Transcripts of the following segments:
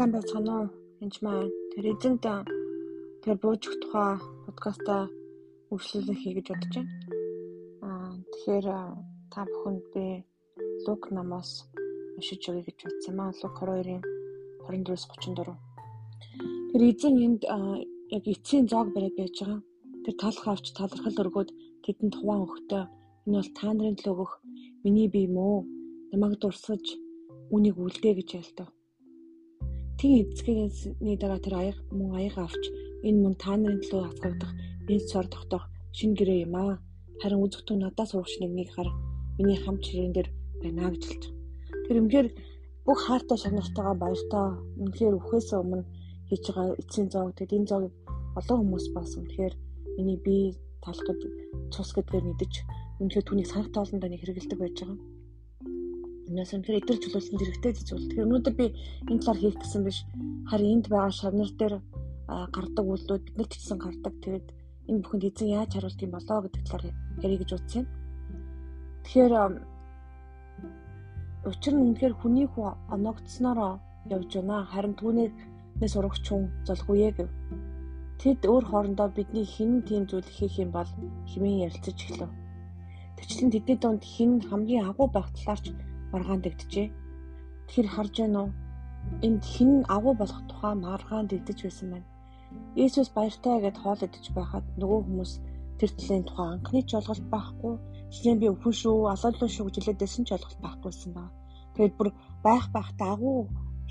сайн байцгаана уу? Энд маань тэр эзэнт тэр бууж өгөх тухай подкастаа үргэлжлүүлэх хий гэж бодож байна. Аа тэгэхээр та бүхэнд би Лук намаас уншиж өгье гэж бодсон маа. Лук 22-ын 24-с 34. Тэр эзэн энд яг эцсийн зоог бариад байж байгаа. Тэр талх авч талархал өргөөд тэдэнд хуваа өгтөө энэ бол та нарын төлөө өгөх миний бие мөө намайг дурсаж үнийг үлдээ гэж ялтав. Тин эцгээс дараа тэр аяг мөн аяг авч энэ мөн та нарын төлөө хацгагдах энэ цор тогтоох шинэ гэрээ юм аа. Харин үзэгтэн надаас урагш нэгнийг хар миний хамт ширээн дээр байна гэж хэлж. Тэр өмнөөр бүх хаартай шагналтайгаа баяртай үнэхээр өхөөс өмнө хийж байгаа эцсийн зоог тэгэд энэ зоог олон хүмүүс баасан. Тэгэхээр миний бие талхад цус гэдгээр мэдэж үнэхээр түүнийг санах тоолондоо нэг хэрэгэлдэг байж байгаа. Энэс үнэхээр эдгээр чөлөөлсөн зэрэгтэй зүйл. Тэгэхээр өнөөдөр би энэ талаар хийх гэсэн биш. Харин энд байгаа шавнар дээр гардаг үйлдэлүүд биднэрт ч гэсэн гардаг. Тэгээд энэ бүхэнд эзэн яаж харуулт юм болоо гэдэг талаар ярих гэж утсан. Тэгэхээр учир нь үнэхээр хүний хүү оногдсноороо явж байна. Харин түүнээс урагч хүн золгүй гэв. Тэд өөр хоорондоо бидний хэн тийм зүйл хийх юм бол хэмээн ярилцаж эхлэв. Тэвчлэн тэдний донд хэн хамгийн агуу байх талаарч маргаан дэгдэжээ. Тэгэхээр харж байна уу? Энд хэн агуу болох тухай маргаан дэгдэж байсан байна. Иесус баяртай гэд хоол идэж байхад нөгөө хүмүүс тэр талын тухай анхны ч ойлголт байхгүй. Нь би өвхөн шүү, алуулуу шүү гэж хэлээдсэн ч ойлголт байхгүйсэн ба. Тэгээд бүр байх байхтаа агуу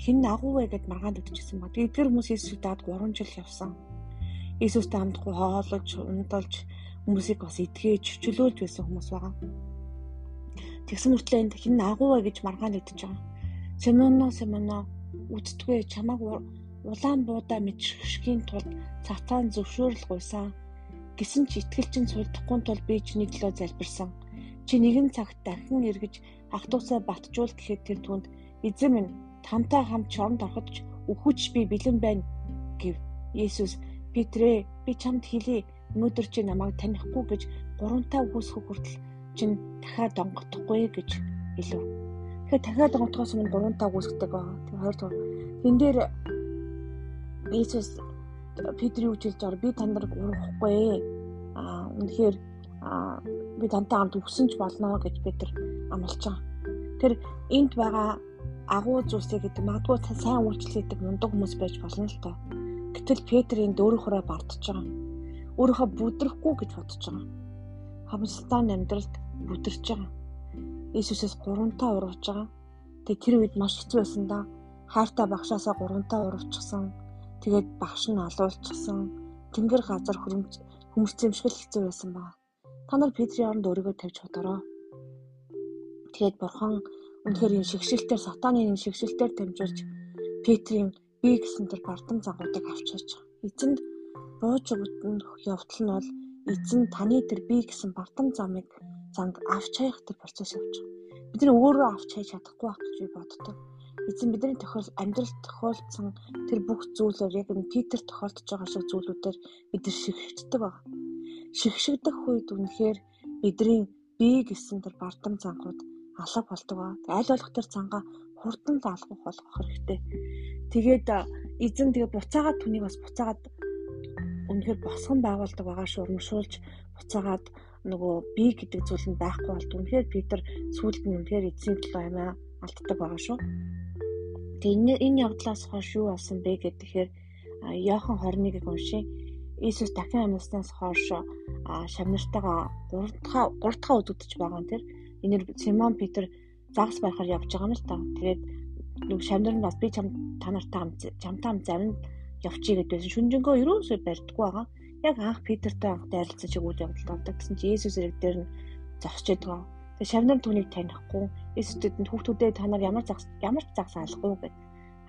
хэн агуу вэ гэд маргаан дэгдэжсэн ба. Тэгээд эдгээр хүмүүс Иесусыг даад 3 жил явсан. Иесустэй хамтгүй хоолож, унталж хүмүүсийг бас итгэж, чөлөөлж байсан хүмүүс байгаа. Тэгсэн мөртлөө энд хин агуу вэ гэж маргаан идэж байгаа. Симоно Симоно үздэггүй чамааг улаан буудаа мэдшгийн тулд цацаан зөвшөөрөл гуйсан. Гэсэн ч итгэлчин сулдахгүй тул би чиний төлөө залбирсан. Чи нэгэн цагт дахин эргэж ах トゥ усаа батжуул гэхэд тэр түнд эзэн минь тамтай хамт чоронд ороход өхөж би бэлэн байна гэв. Есүс Петрэ би чамд хэлье өнөөдөр чи намайг танихгүй гэж гурамтаа үгүйсэх хүртэл чинь дахиад донгохдохгүй гэж хэлв. Тэгэхээр дахиад донгохдохоос өмнө гурван таг үүсгдэг байгаа. Тэгээ хоёр дахь. Тэн дээр Иесус Петрийн үжилж ор би танд урахгүй. Аа үнэхээр би тантай хамт өгсөн ч болно гэж Петр амлаж байгаа. Тэр энд байгаа агуу зүйлсээ гэдэг магадгүй сайн үйлчлэл гэдэг мундаг хүмүүс байж болно л тоо. Гэтэл Петр энд өөрөөхөө бардж байгаа. Өөрөөхөө бүдрэхгүй гэж бодож байгаа хамсалтай амьдралд бүдэрч байгаа. Иесусээс гурамтаа урвж байгаа. Тэгээ тэр үед маш хэцүү байсан да. Хайртай багшаасаа гурамтаа урвчихсан. Тэгээд багш нь алуулчихсан. Тэнгэр газар хөрөмж хүмүүстэмшгэл хэцүү байсан ба. Та нар Петрийн оронд өөрийгөө тавьж бодороо. Тэгээд бурхан үнэхээр энэ шигшэлтээр сатаны энэ шигшэлтээр дамжуулж Петрийн бие гэсэн тэр бардам загуудыг авчиж эзэнд бууж өгөх явдал нь бол эзэн таны тэр би гэсэн бардам замыг занг авч хаях тэр процесс явж байгаа. Бид нар өөрөө авч хайж чадахгүй байх гэж би боддог. Эзэн бидний тохиол амьдралд тохиолдсон тэр бүх зүйлээр яг энэ Питер тохиолдож байгаа шиг зүйлүүдээр бид нар шигшгддэг баг. Шигшгдэх үед үнэхээр бидний би гэсэн тэр бардам зангууд алга болдог ба. Аль болох тэр цангаа хурдан залгах болгох хэрэгтэй. Тэгээд эзэн тэгээ буцаагаад түүнийг бас буцаагаад үнэхээр босгон байгуулдаг байгаа шүү урамшуулж буцаагаад нөгөө би гэдэг зүйл нь байхгүй болд. Үнэхээр Питер сүүлд нь үнэхээр эзэн төлөө амиа алддаг байгаа шүү. Тэгээ энэ явдлаас хойш юу болсон бэ гэхээр Иохан 21-ийг уншия. Иесус дахин амьснаас хойш шавнартайгаа 3 дахь 3 дахь өдөгдөж байгаа нь тэр энэр Симон Питер загас байхаар явж байгаа юм л та. Тэгээд нэг шавнар нь бас би чам та нартай хамт чамтай хамт зарим явчих гэдээ байсан. Шүнжэнгөө ерөөсөө барьдаггүй байгаа. Яг анх Питертэй анх дайрлцсан чиг үйл явдал болдог гэсэн чи Есүс ирэг дээр нь зогсож байгаа. Тэгээ шавнар түүнийг танихгүй. Есүстэд нь хүүхдүүдээ та нар ямар загс ямар ч загс алахгүй гэд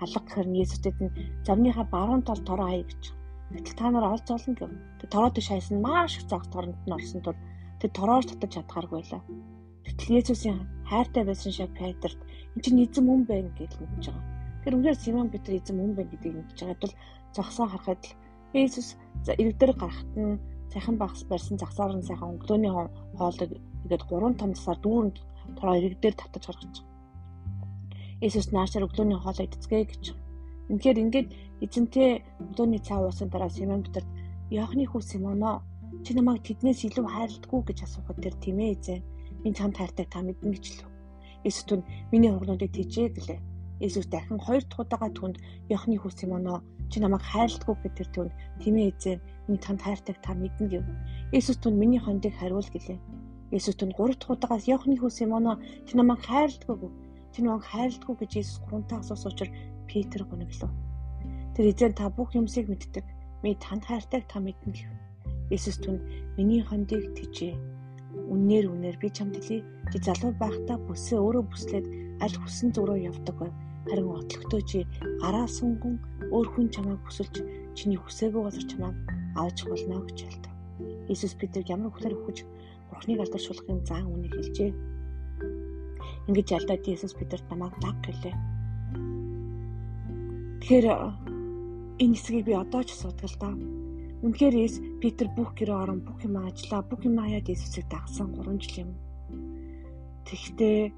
алга гэхэр нь Есүстэд нь замныхаа баруун тал тороо хай гэж. Гэтэл та нар олж олно гэв. Тэгээ тороо дэш хайсан маш их загс торонд нь орсон тул тэр тороош татаж чадхааргүй байлаа. Гэтэл Есүсийн хайртай байсан шиг Петрт энэ чинь эзэн мөн байна гэж мэдж байгаа. Тэр үнээр Симон Петр эзэн мөн байна гэдгийг мэдж байгаа тул зогсоо харахад л Иесус иргэдэр гарахт нь багс барьсан загсаар нь сайхан өглөөний хоолыг игээд гурван том засаар дүүрэнд тороо иргэдэр татаж гаргаж. Иесус наашаар өглөөний хоолыг эцгээ гэж. Үнэхээр ингээд эзэнтэй өдөөний цаа уусан дараа Симон Петрт Яохны хүү Симоно чи намайг тэднээс илүү хайрладгүй гэж асуухад тэр тийм ээ эзэн. Минь чамд хайртай та мэднэ гэж лв. Есүс түн миний ургнуудыг тэжээ гэлээ. Есүс дахин хоёр дахь удаага түнд Яохны хүү Симоно чи намайг хайрладгүй гэж тэр түн тийм ээ эзэн. Минь чамд хайртайг та мэднэ гэв. Есүс түн миний хондыг хариул гэлээ. Есүс түн гурав дахь удаагаас Яохны хүү Симоно чи намайг хайрладгүй гэв. Чи намайг хайрладгүй гэж Есүс гуравтаа асуусан учраас Петр гуниглав. Тэр эзэн та бүх юмсыг мэддэг. Ми танд хайртайг та мэднэ гэв. Есүс түн миний хондыг тэжээ. Үннээр үнээр би чамд хэлье. Чи залуу байхдаа бүсээ өөрөө бүслээд аль хүссэн зүг рүү явдаг байв. Харин отлогтой чи гараа сунган өөр хүн чамайг бүсэлж чиний хүсээгүй газар чамайг авч болно гэж хэлдэг. Иесус Петр ямар хүлээр өгч Бурхныг алдаршуулахын зан үнийг хэлжээ. Ингэж ялдаад Иесус Петрт намайг даг гэлээ. Тэгэхээр энэ хэсгийг би одоо ч асуудаг л да. Үнэхээр Эс Питер бүх гэрээ орон бүх юм ажиллаа, бүх юм хаяад Есүсийг дагсан 3 жил юм. Тэгэхдээ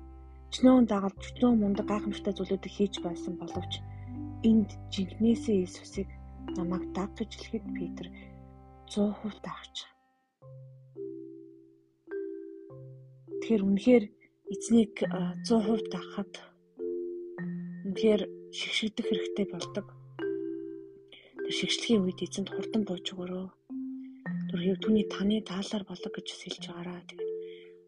чнөөн дагаад чнөөн мундаг гайхамшигтай зүйлүүдийг хийж байсан боловч энд жинкнээсээ Есүсийг намайг даг гэж хэлэхэд Питер 100% дагч. Тэгэхээр үнэхээр эзнийг 100% дагахад үнэхээр шигшигдэх хэрэгтэй болдог Тэр шигшлэгийн үед эзэнт хурдан бууж өгөрөө. Тэр түүний таны таалаар болог гэж хэлж байгаараа.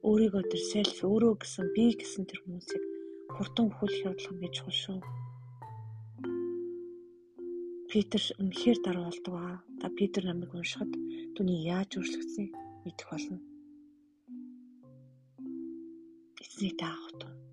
Өөрийгөө тэр селф өөрөө гэсэн би гэсэн тэр хүмүүсийг хурдан өхүүлэх явдлага гэж хул шүү. Питер үнэхээр дараа болдог аа. Та Питер намайг уншихад түүний яаж өөрчлөгдсөнийг мэдэх болно. Эцнийг таах тун.